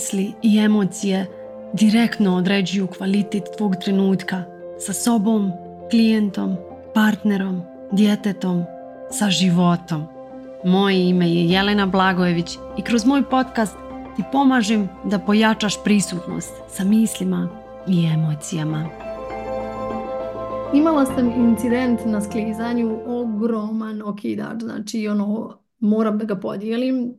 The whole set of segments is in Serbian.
misli i emocije direktno određuju kvalitet tvog trenutka sa sobom, klijentom, partnerom, djetetom, sa životom. Moje ime je Jelena Blagojević i kroz moj podcast ti pomažem da pojačaš prisutnost sa mislima i emocijama. Imala sam incident na sklizanju, ogroman okidač, znači ono, moram da ga podijelim.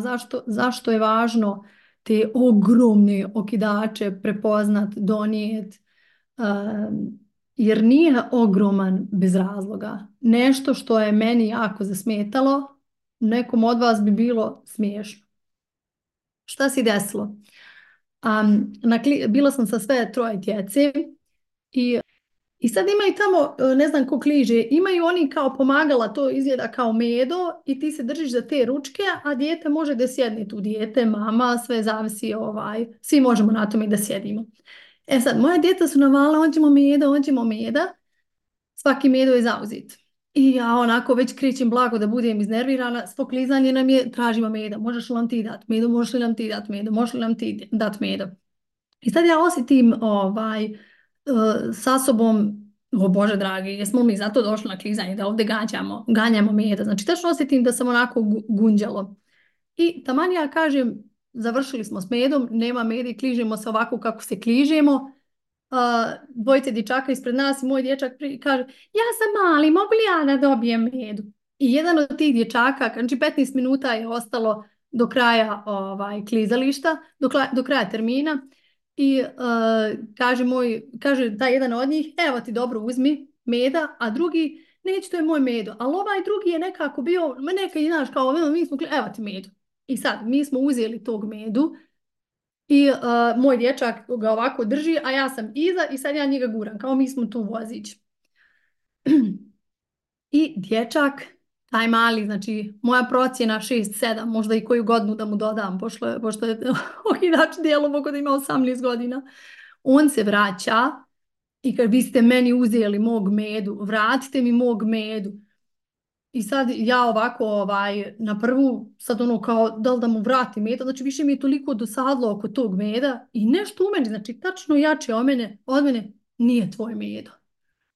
Zašto, zašto je važno te ogromne okidače prepoznat, donijet, um, jer nije ogroman bez razloga. Nešto što je meni jako zasmetalo, nekom od vas bi bilo smiješno. Šta se desilo? Um, na, bila sam sa sve troje djece i i sad imaju tamo, e, ne znam ko kliže, imaju oni kao pomagala, to izgleda kao medo i ti se držiš za te ručke, a dijete može da sjedne tu dijete, mama, sve zavisi, ovaj, svi možemo na tome da sjedimo. E sad, moja djeca su navala, onđemo meda, onđemo meda, svaki medo je zauzit. I ja onako već kričim blago da budem iznervirana, svo klizanje nam je, tražimo meda, možeš li nam ti dat medo, možeš li nam ti dat medo, možeš li nam ti dat medo. I sad ja osjetim ovaj, sa sobom o Bože dragi, jesmo mi zato došli na klizanje, da ovdje gađamo, ganjamo meda, Znači, tačno osjetim da sam onako gunđalo. I taman ja kažem, završili smo s medom, nema medi, kližemo se ovako kako se kližemo. dvojice dječaka ispred nas i moj dječak kaže, ja sam mali, mogu li ja da dobijem medu? I jedan od tih dječaka, znači 15 minuta je ostalo do kraja ovaj, klizališta, do, do kraja termina, i uh, kaže, moj, kaže taj jedan od njih, evo ti dobro uzmi meda, a drugi, neće to je moj medo, ali ovaj drugi je nekako bio, neka naš kao, ono, mi smo, evo ti medu. I sad, mi smo uzeli tog medu i e, moj dječak ga ovako drži, a ja sam iza i sad ja njega guram, kao mi smo tu vozić. I dječak taj mali, znači moja procjena 6-7, možda i koju godinu da mu dodam, pošto je, pošto je okidač dijelom da ima 18 godina, on se vraća i kad vi ste meni uzeli mog medu, vratite mi mog medu. I sad ja ovako ovaj, na prvu, sad ono kao da li da mu vratim meda, znači više mi je toliko dosadlo oko tog meda i nešto u meni, znači tačno jače od mene, od mene nije tvoj medo.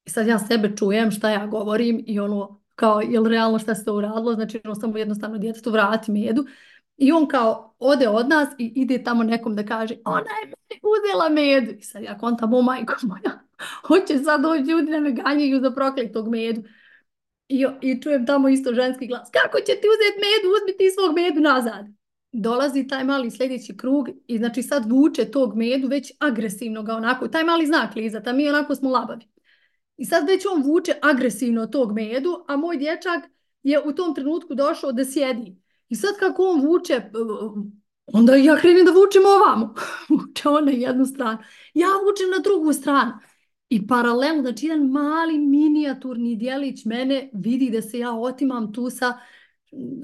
I sad ja sebe čujem šta ja govorim i ono kao jel realno šta se to uradilo, znači on samo jednostavno djetetu vrati medu. I on kao ode od nas i ide tamo nekom da kaže ona je meni uzela medu. I sad ja kontam, o majko moja, hoće sad doći ljudi da me ganjaju za prokletog medu. I, čujem tamo isto ženski glas, kako će ti uzeti medu, uzmi ti svog medu nazad. Dolazi taj mali sljedeći krug i znači sad vuče tog medu već agresivno ga onako, taj mali znak Liza, tamo mi onako smo labavi. I sad već on vuče agresivno tog medu, a moj dječak je u tom trenutku došao da sjedi. I sad kako on vuče, onda ja krenem da vučem ovamo. Vuče on na jednu stranu. Ja vučem na drugu stranu. I paralelno, znači jedan mali minijaturni dijelić mene vidi da se ja otimam tu sa,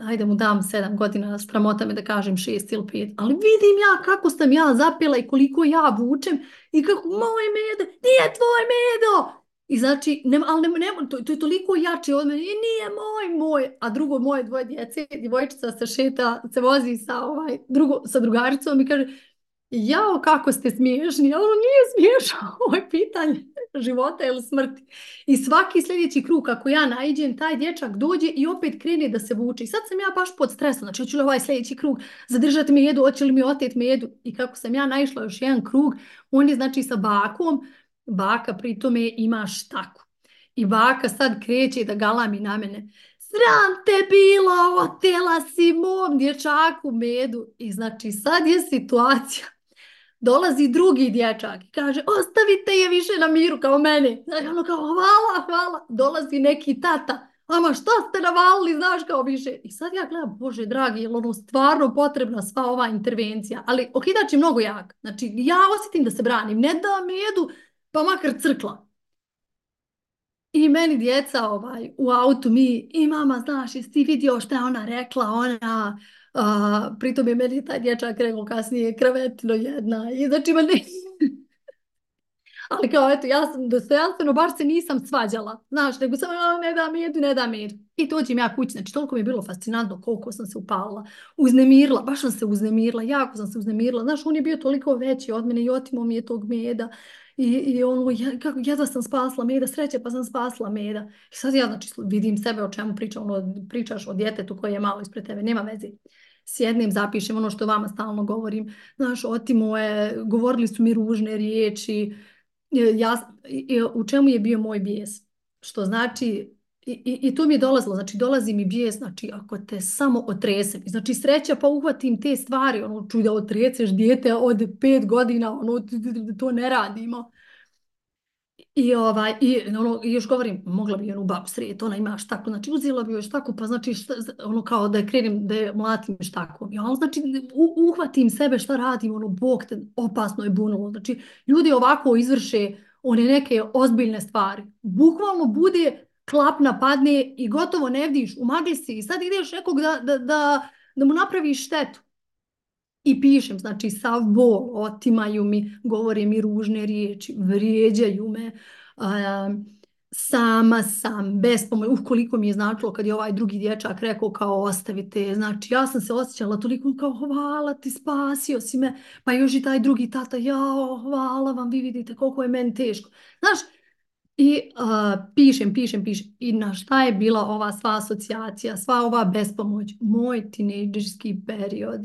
ajde mu dam sedam godina, spramota me da kažem šest ili pet, ali vidim ja kako sam ja zapila i koliko ja vučem i kako, moj medo, nije tvoj medo, i znači, ali ne, to, to je toliko jače od mene, nije moj, moj, a drugo moje dvoje djece, djevojčica se šeta, se vozi sa, ovaj, drugo, sa drugaricom i kaže, jao kako ste smiješni, ali on nije smiješao, ovo je pitanje života ili smrti. I svaki sljedeći krug, ako ja najđem, taj dječak dođe i opet krene da se vuče. I sad sam ja baš pod stresom, znači hoću li ovaj sljedeći krug zadržati mi jedu, hoće li mi otet mi jedu. I kako sam ja naišla još jedan krug, on je znači sa bakom, Baka pri tome ima štaku. I baka sad kreće da galami na mene. Sram te bilo, otela si mom dječaku medu. I znači sad je situacija. Dolazi drugi dječak i kaže ostavite je više na miru kao mene. Znači ono kao hvala, hvala. Dolazi neki tata. Ama što ste navalili, znaš kao više. I sad ja gledam, bože dragi, je ono stvarno potrebna sva ova intervencija. Ali okidač mnogo jak. Znači ja osjetim da se branim. Ne da medu, pa makar crkla. I meni djeca ovaj, u autu mi, i mama, znaš, jesi ti vidio šta je ona rekla, ona, a, pritom je meni taj dječak rekao kasnije krevetno jedna, i znači ma ne... Ali kao, eto, ja sam dostojanstveno, baš se nisam svađala, znaš, nego sam, ne da mir, ne da mir. I dođem ja kući, znači toliko mi je bilo fascinantno koliko sam se upalila, uznemirila, baš sam se uznemirila, jako sam se uznemirila, znaš, on je bio toliko veći od mene i otimo mi je tog meda i, i ono, ja, kako, jedva sam spasla meda, sreće pa sam spasla meda. sad ja znači vidim sebe o čemu pričam, ono, pričaš o djetetu koje je malo ispred tebe, nema veze sjednem, zapišem ono što vama stalno govorim. Znaš, otimo je, govorili su mi ružne riječi. Ja, u čemu je bio moj bijes? Što znači, i, i, to mi je dolazilo, znači dolazi mi bijes, znači ako te samo otresem, znači sreća pa uhvatim te stvari, ono čuj da otreseš dijete od pet godina, ono to ne radimo. I, ovaj, i, ono, još govorim, mogla bi onu babu srijeti, ona ima štaku, znači uzela bi joj štaku, pa znači ono kao da je krenem, da je mlatim štakom. Ja, ono, znači uhvatim sebe šta radim, ono, bog te, opasno je bunulo. Znači ljudi ovako izvrše one neke ozbiljne stvari. Bukvalno bude klap napadne i gotovo ne vidiš, U si i sad ideš nekog da, da, da, da mu napraviš štetu. I pišem, znači sav bol, otimaju mi, govore mi ružne riječi, vrijeđaju me, sama sam, bez pomoći, uh, mi je značilo kad je ovaj drugi dječak rekao kao ostavite, znači ja sam se osjećala toliko kao hvala ti, spasio si me, pa još i taj drugi tata, jao, hvala vam, vi vidite koliko je meni teško. Znaš, i pišem, pišem, pišem i na šta je bila ova sva asocijacija, sva ova bespomoć, moj tinejdžerski period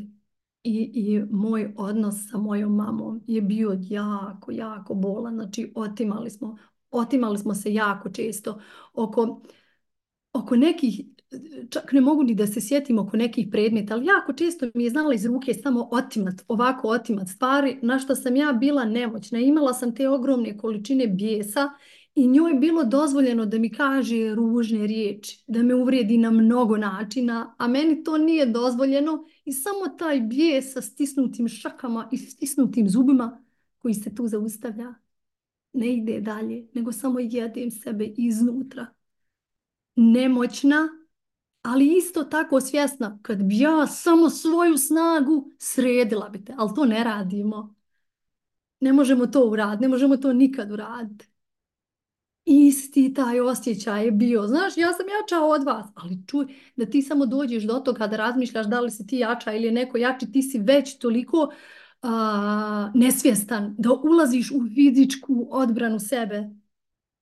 i, i moj odnos sa mojom mamom je bio jako, jako bolan, znači otimali smo, otimali smo se jako često oko, oko nekih čak ne mogu ni da se sjetim oko nekih predmeta, ali jako često mi je znala iz ruke samo otimat, ovako otimat stvari, na što sam ja bila nemoćna. Imala sam te ogromne količine bijesa i njoj je bilo dozvoljeno da mi kaže ružne riječi, da me uvrijedi na mnogo načina, a meni to nije dozvoljeno i samo taj bijes sa stisnutim šakama i stisnutim zubima koji se tu zaustavlja ne ide dalje, nego samo jedem sebe iznutra. Nemoćna, ali isto tako svjesna, kad bi ja samo svoju snagu sredila bi te, ali to ne radimo. Ne možemo to uraditi, ne možemo to nikad uraditi isti taj osjećaj je bio. Znaš, ja sam jača od vas, ali čuj da ti samo dođeš do toga da razmišljaš da li si ti jača ili neko jači, ti si već toliko nesvjestan da ulaziš u fizičku odbranu sebe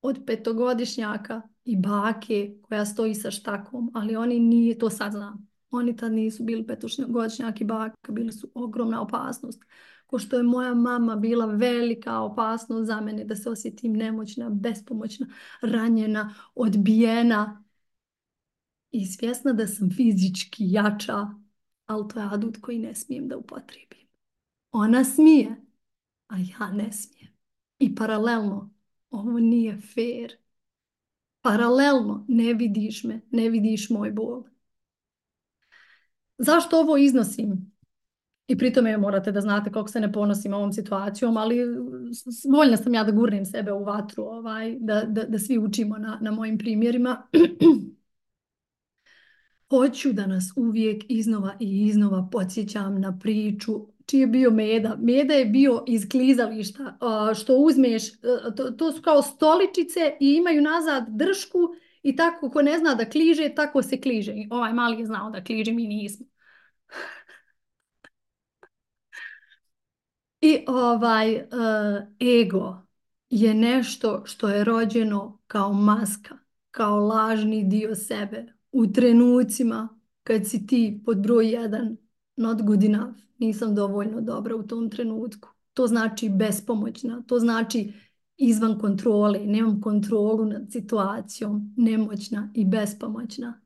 od petogodišnjaka i bake koja stoji sa štakom, ali oni nije, to sad znam, oni tad nisu bili petogodišnjak i baka, bili su ogromna opasnost ko što je moja mama bila velika opasnost za mene da se osjetim nemoćna, bespomoćna, ranjena, odbijena i svjesna da sam fizički jača, ali to je adut koji ne smijem da upotrijebim. Ona smije, a ja ne smijem. I paralelno, ovo nije fair. Paralelno, ne vidiš me, ne vidiš moj bol. Zašto ovo iznosim? I pritome morate da znate koliko se ne ponosim ovom situacijom, ali voljna sam ja da gurnem sebe u vatru, ovaj, da, da, da svi učimo na, na mojim primjerima. Hoću da nas uvijek iznova i iznova podsjećam na priču čiji je bio meda. Meda je bio iz klizališta, što uzmeš, e, to, to su kao stoličice i imaju nazad dršku i tako ko ne zna da kliže, tako se kliže. Ovaj mali je znao da kliže, mi nismo. I ovaj e, ego je nešto što je rođeno kao maska, kao lažni dio sebe. U trenucima kad si ti pod broj jedan, not good enough, nisam dovoljno dobra u tom trenutku. To znači bespomoćna, to znači izvan kontrole, nemam kontrolu nad situacijom, nemoćna i bespomoćna.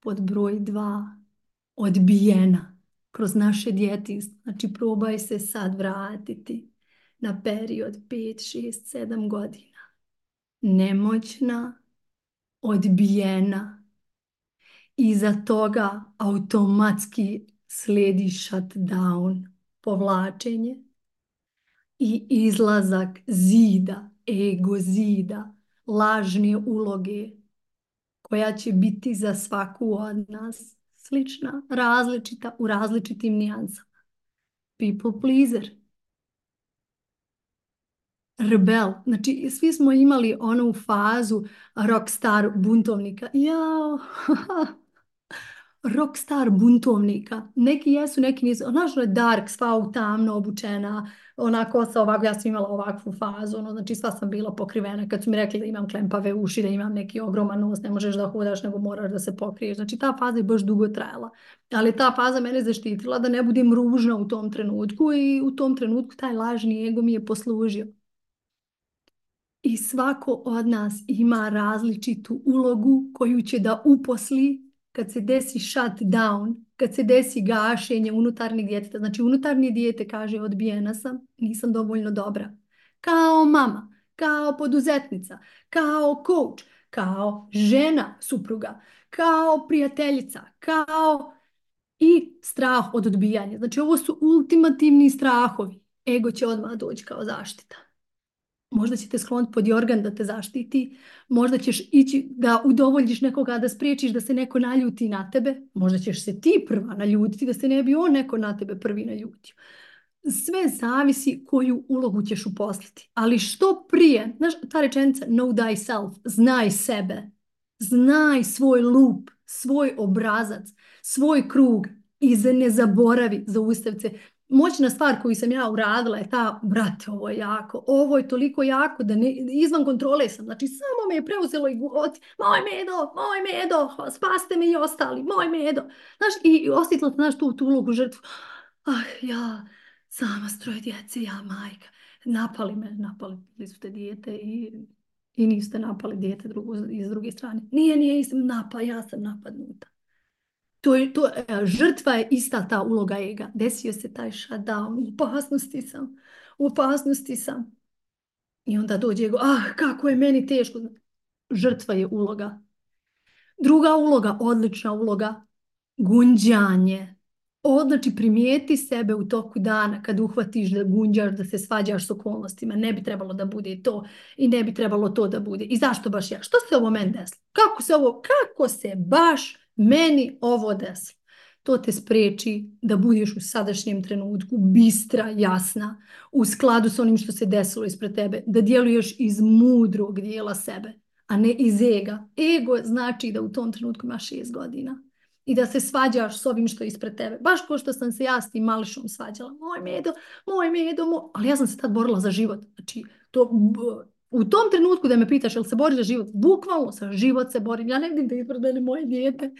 Pod broj dva, odbijena kroz naše djetinstvo. Znači probaj se sad vratiti na period 5, 6, 7 godina. Nemoćna, odbijena. Iza toga automatski slijedi shutdown, povlačenje i izlazak zida, ego zida, lažne uloge koja će biti za svaku od nas slična, različita u različitim nijansama. People pleaser. Rebel. Znači, svi smo imali onu fazu rockstar buntovnika. Jao, rockstar buntovnika. Neki jesu, neki nisu. što ono je dark, sva u tamno obučena, ona kosa ovako, ja sam imala ovakvu fazu, ono, znači sva sam bila pokrivena. Kad su mi rekli da imam klempave uši, da imam neki ogroman nos, ne možeš da hodaš, nego moraš da se pokriješ. Znači ta faza je baš dugo trajala. Ali ta faza mene zaštitila da ne budem ružna u tom trenutku i u tom trenutku taj lažni ego mi je poslužio. I svako od nas ima različitu ulogu koju će da uposli kad se desi down, kad se desi gašenje unutarnjeg djeteta, znači unutarnje dijete kaže odbijena sam, nisam dovoljno dobra. Kao mama, kao poduzetnica, kao coach, kao žena supruga, kao prijateljica, kao i strah od odbijanja. Znači ovo su ultimativni strahovi. Ego će odmah doći kao zaštita. Možda će te skloniti pod jorgan da te zaštiti, možda ćeš ići da udovoljiš nekoga, da spriječiš da se neko naljuti na tebe, možda ćeš se ti prva naljutiti da se ne bi on neko na tebe prvi naljutio. Sve zavisi koju ulogu ćeš uposliti, ali što prije, znaš, ta rečenica know thyself, znaj sebe, znaj svoj lup, svoj obrazac, svoj krug i ne zaboravi za ustavce moćna stvar koju sam ja uradila je ta, brate, ovo je jako, ovo je toliko jako da ne, izvan kontrole sam. Znači, samo me je preuzelo i goti, moj medo, moj medo, spaste me i ostali, moj medo. Znaš, i, osjetila sam, znaš, tu, tu ulogu žrtvu. Ah, ja, sama stroje djece, ja majka. Napali me, napali su te dijete i, i niste napali dijete drugo, iz druge strane. Nije, nije, nisam napala, ja sam napadnuta je, to, e, žrtva je ista ta uloga ega. Desio se taj shutdown, u opasnosti sam, u opasnosti sam. I onda dođe ego, ah, kako je meni teško. Žrtva je uloga. Druga uloga, odlična uloga, gunđanje. Odnači primijeti sebe u toku dana kad uhvatiš da gunđaš, da se svađaš s okolnostima. Ne bi trebalo da bude to i ne bi trebalo to da bude. I zašto baš ja? Što se ovo meni desilo? Kako se ovo, kako se baš meni ovo desilo. To te spreči da budeš u sadašnjem trenutku bistra, jasna, u skladu sa onim što se desilo ispred tebe, da djeluješ iz mudrog dijela sebe, a ne iz ega. Ego znači da u tom trenutku imaš šest godina i da se svađaš s ovim što je ispred tebe. Baš kao što sam se ja s tim mališom svađala. Moj medo, moj medo, moj... Ali ja sam se tad borila za život. Znači, to u tom trenutku da me pitaš jel se boriš za život, bukvalno sa život se borim. Ja ne vidim da ispred mene moje dijete.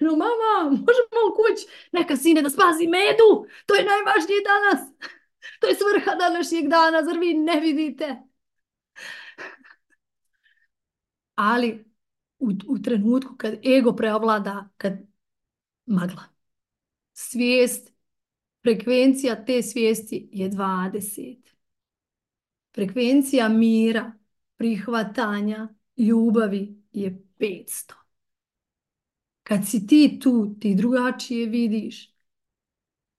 no mama, možemo u kuć neka sine da spazi medu. To je najvažnije danas. To je svrha današnjeg dana, zar vi ne vidite? Ali u, trenutku kad ego preovlada, kad magla, svijest, frekvencija te svijesti je 20. Frekvencija mira, prihvatanja, ljubavi je 500. Kad si ti tu, ti drugačije vidiš.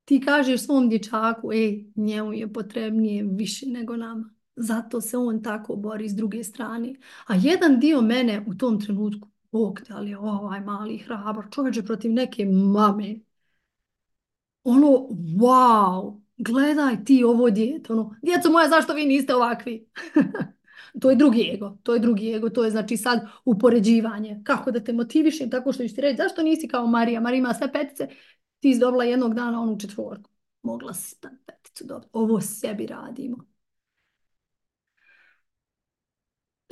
Ti kažeš svom dječaku, ej, njemu je potrebnije više nego nama. Zato se on tako bori s druge strane. A jedan dio mene u tom trenutku, bog li je ovaj mali hrabar čovječe protiv neke mame. Ono, wow, gledaj ti ovo dijete, ono, djeco moja, zašto vi niste ovakvi? to je drugi ego, to je drugi ego, to je znači sad upoređivanje. Kako da te motivišem tako što ćeš ti reći, zašto nisi kao Marija, Marija ima sve petice, ti dobila jednog dana onu četvorku. Mogla si tam peticu dobiti. Ovo sebi radimo.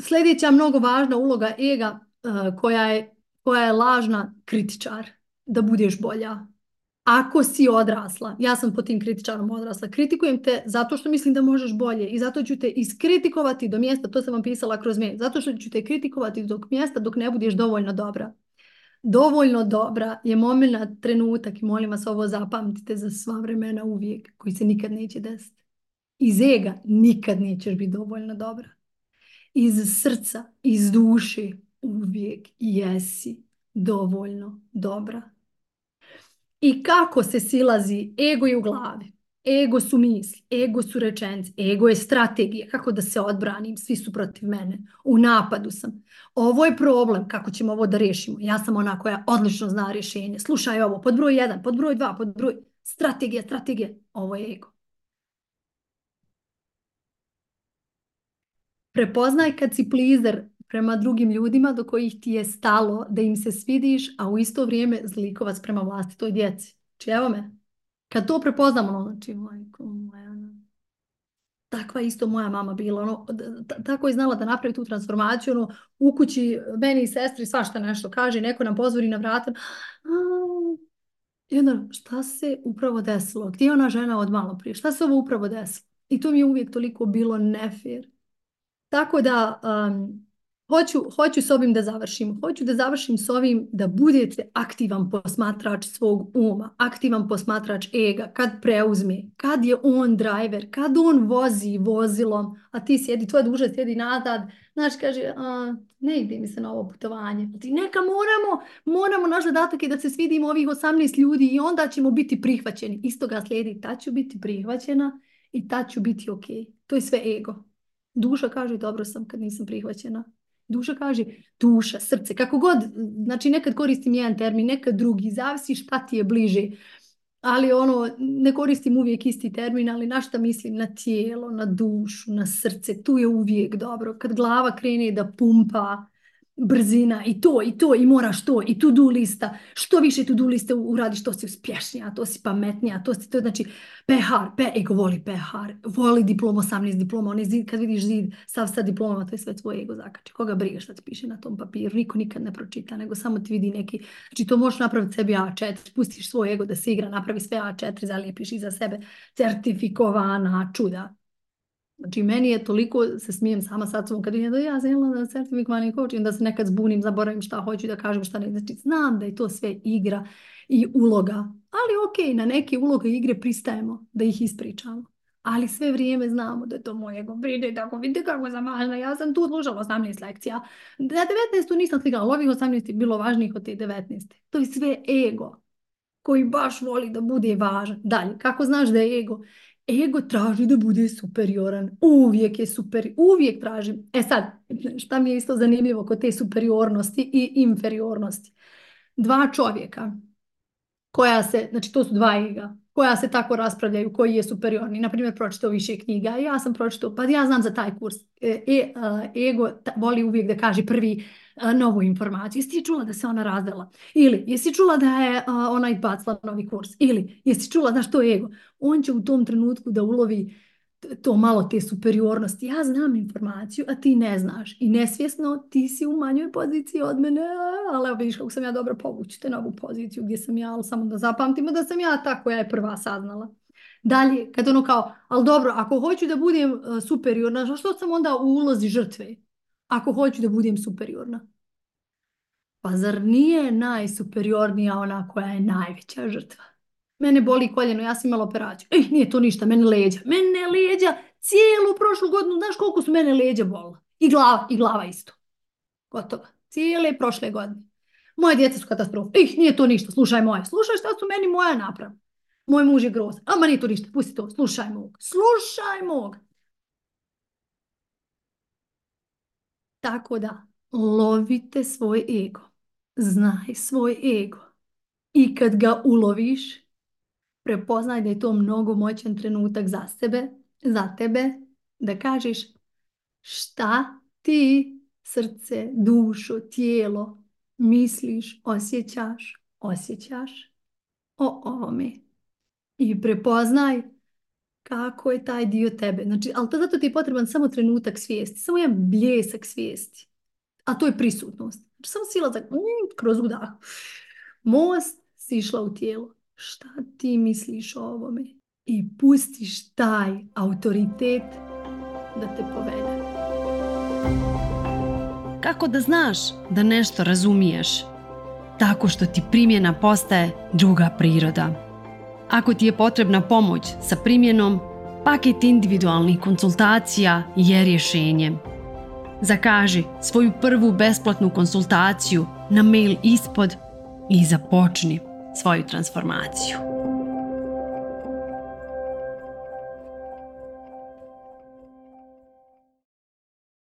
Sljedeća mnogo važna uloga ega eh, koja je, koja je lažna kritičar, da budeš bolja, ako si odrasla. Ja sam po tim kritičarom odrasla. Kritikujem te zato što mislim da možeš bolje i zato ću te iskritikovati do mjesta, to sam vam pisala kroz me, zato što ću te kritikovati do mjesta dok ne budeš dovoljno dobra. Dovoljno dobra je momenat, trenutak i molim vas ovo zapamtite za sva vremena uvijek koji se nikad neće desiti. Iz ega nikad nećeš biti dovoljno dobra. Iz srca, iz duše uvijek jesi dovoljno dobra. I kako se silazi ego i u glavi. Ego su misli, ego su rečenice, ego je strategija, kako da se odbranim, svi su protiv mene, u napadu sam. Ovo je problem, kako ćemo ovo da rješimo. Ja sam ona koja odlično zna rješenje. Slušaj ovo, pod broj 1, pod broj dva, pod broj... Strategija, strategija, ovo je ego. Prepoznaj kad si plizer prema drugim ljudima do kojih ti je stalo da im se svidiš, a u isto vrijeme zlikovac prema vlastitoj djeci. Či evo me, kad to prepoznamo, ono, znači, majko, ono, takva isto moja mama bila, ono, tako je znala da napravi tu transformaciju, ono, u kući meni i sestri svašta nešto kaže, neko nam pozvori na vratan, i šta se upravo desilo? Gdje je ona žena od malo prije? Šta se ovo upravo desilo? I to mi je uvijek toliko bilo nefir. Tako da, um, hoću, hoću s ovim da završim. Hoću da završim s ovim da budete aktivan posmatrač svog uma, aktivan posmatrač ega, kad preuzme, kad je on driver, kad on vozi vozilom, a ti sjedi, tvoja duža sjedi nazad, znaš, kaže, ne ide mi se na ovo putovanje. Ti neka moramo, moramo naš zadatak je da se svidimo ovih 18 ljudi i onda ćemo biti prihvaćeni. Isto ga slijedi, ta ću biti prihvaćena i ta ću biti ok. To je sve ego. Duša kaže, dobro sam kad nisam prihvaćena Duša kaže, duša, srce, kako god, znači nekad koristim jedan termin, nekad drugi, zavisi šta ti je bliže. Ali ono, ne koristim uvijek isti termin, ali na šta mislim? Na tijelo, na dušu, na srce, tu je uvijek dobro. Kad glava krene da pumpa, brzina i to i to i moraš to i to do lista. Što više to do liste uradiš, to si uspješnija, to si pametnija, to si to znači PHR, pe, ego voli PHR, voli diplom 18 diploma, on je zid, kad vidiš zid sav sa diploma to je sve tvoje ego zakače. Koga briga šta ti piše na tom papiru, niko nikad ne pročita, nego samo ti vidi neki, znači to možeš napraviti sebi A4, pustiš svoj ego da se igra, napravi sve A4, zalijepiš iza sebe, certifikovana čuda, Znači, meni je toliko, se smijem sama sad svom kad vidim da ja sam na certifikovani da se nekad zbunim, zaboravim šta hoću da kažem, šta ne. Znači, znam da je to sve igra i uloga, ali ok, na neke uloge i igre pristajemo da ih ispričamo. Ali sve vrijeme znamo da je to moje. ego i tako vidite kako sam važna. Ja sam tu slušala 18 lekcija. Na 19. nisam slikala, ovih 18 je bilo važnijih od te 19. To je sve ego koji baš voli da bude važan. Dalje, kako znaš da je ego? ego traži da bude superioran. Uvijek je super, uvijek traži. E sad, šta mi je isto zanimljivo kod te superiornosti i inferiornosti? Dva čovjeka koja se, znači to su dva ega, koja se tako raspravljaju, koji je superiorni. Naprimjer, pročitao više knjiga. Ja sam pročitao, pa ja znam za taj kurs. E, e ego voli uvijek da kaže prvi novu informaciju. Jesi čula da se ona razdala. Ili jesi čula da je a, ona izbacila novi kurs? Ili jesi čula da što je ego? On će u tom trenutku da ulovi to malo te superiornosti. Ja znam informaciju, a ti ne znaš. I nesvjesno ti si u manjoj poziciji od mene, ali vidiš kako sam ja dobro povućite na ovu poziciju gdje sam ja, ali samo da zapamtimo da sam ja ta koja je prva saznala. Dalje, kad ono kao, ali dobro, ako hoću da budem e, superiorna, što sam onda u ulozi žrtve? Ako hoću da budem superiorna. Pa zar nije najsuperiornija ona koja je najveća žrtva? mene boli koljeno, ja sam imala operaciju. Ej, eh, nije to ništa, mene leđa. Mene leđa cijelu prošlu godinu, znaš koliko su mene leđa bolila? I glava, i glava isto. Gotovo. Cijele prošle godine. Moje djece su katastrofa. Ih, eh, nije to ništa, slušaj moje. Slušaj šta su meni moja naprav. Moj muž je groz. Ama nije to ništa, pusti to, slušaj mog. Slušaj mog. Tako da, lovite svoj ego. Znaj svoj ego. I kad ga uloviš, prepoznaj da je to mnogo moćan trenutak za sebe, za tebe, da kažeš šta ti srce, dušo, tijelo misliš, osjećaš, osjećaš o ovome. I prepoznaj kako je taj dio tebe. Znači, ali zato ti je potreban samo trenutak svijesti, samo jedan bljesak svijesti. A to je prisutnost. Znači, samo sila mm, kroz udah. Most si išla u tijelo šta ti misliš o ovome i pustiš taj autoritet da te povede. Kako da znaš da nešto razumiješ? Tako što ti primjena postaje druga priroda. Ako ti je potrebna pomoć sa primjenom, paket individualnih konsultacija je rješenje. Zakaži svoju prvu besplatnu konsultaciju na mail ispod i započni. svoju transformaciju.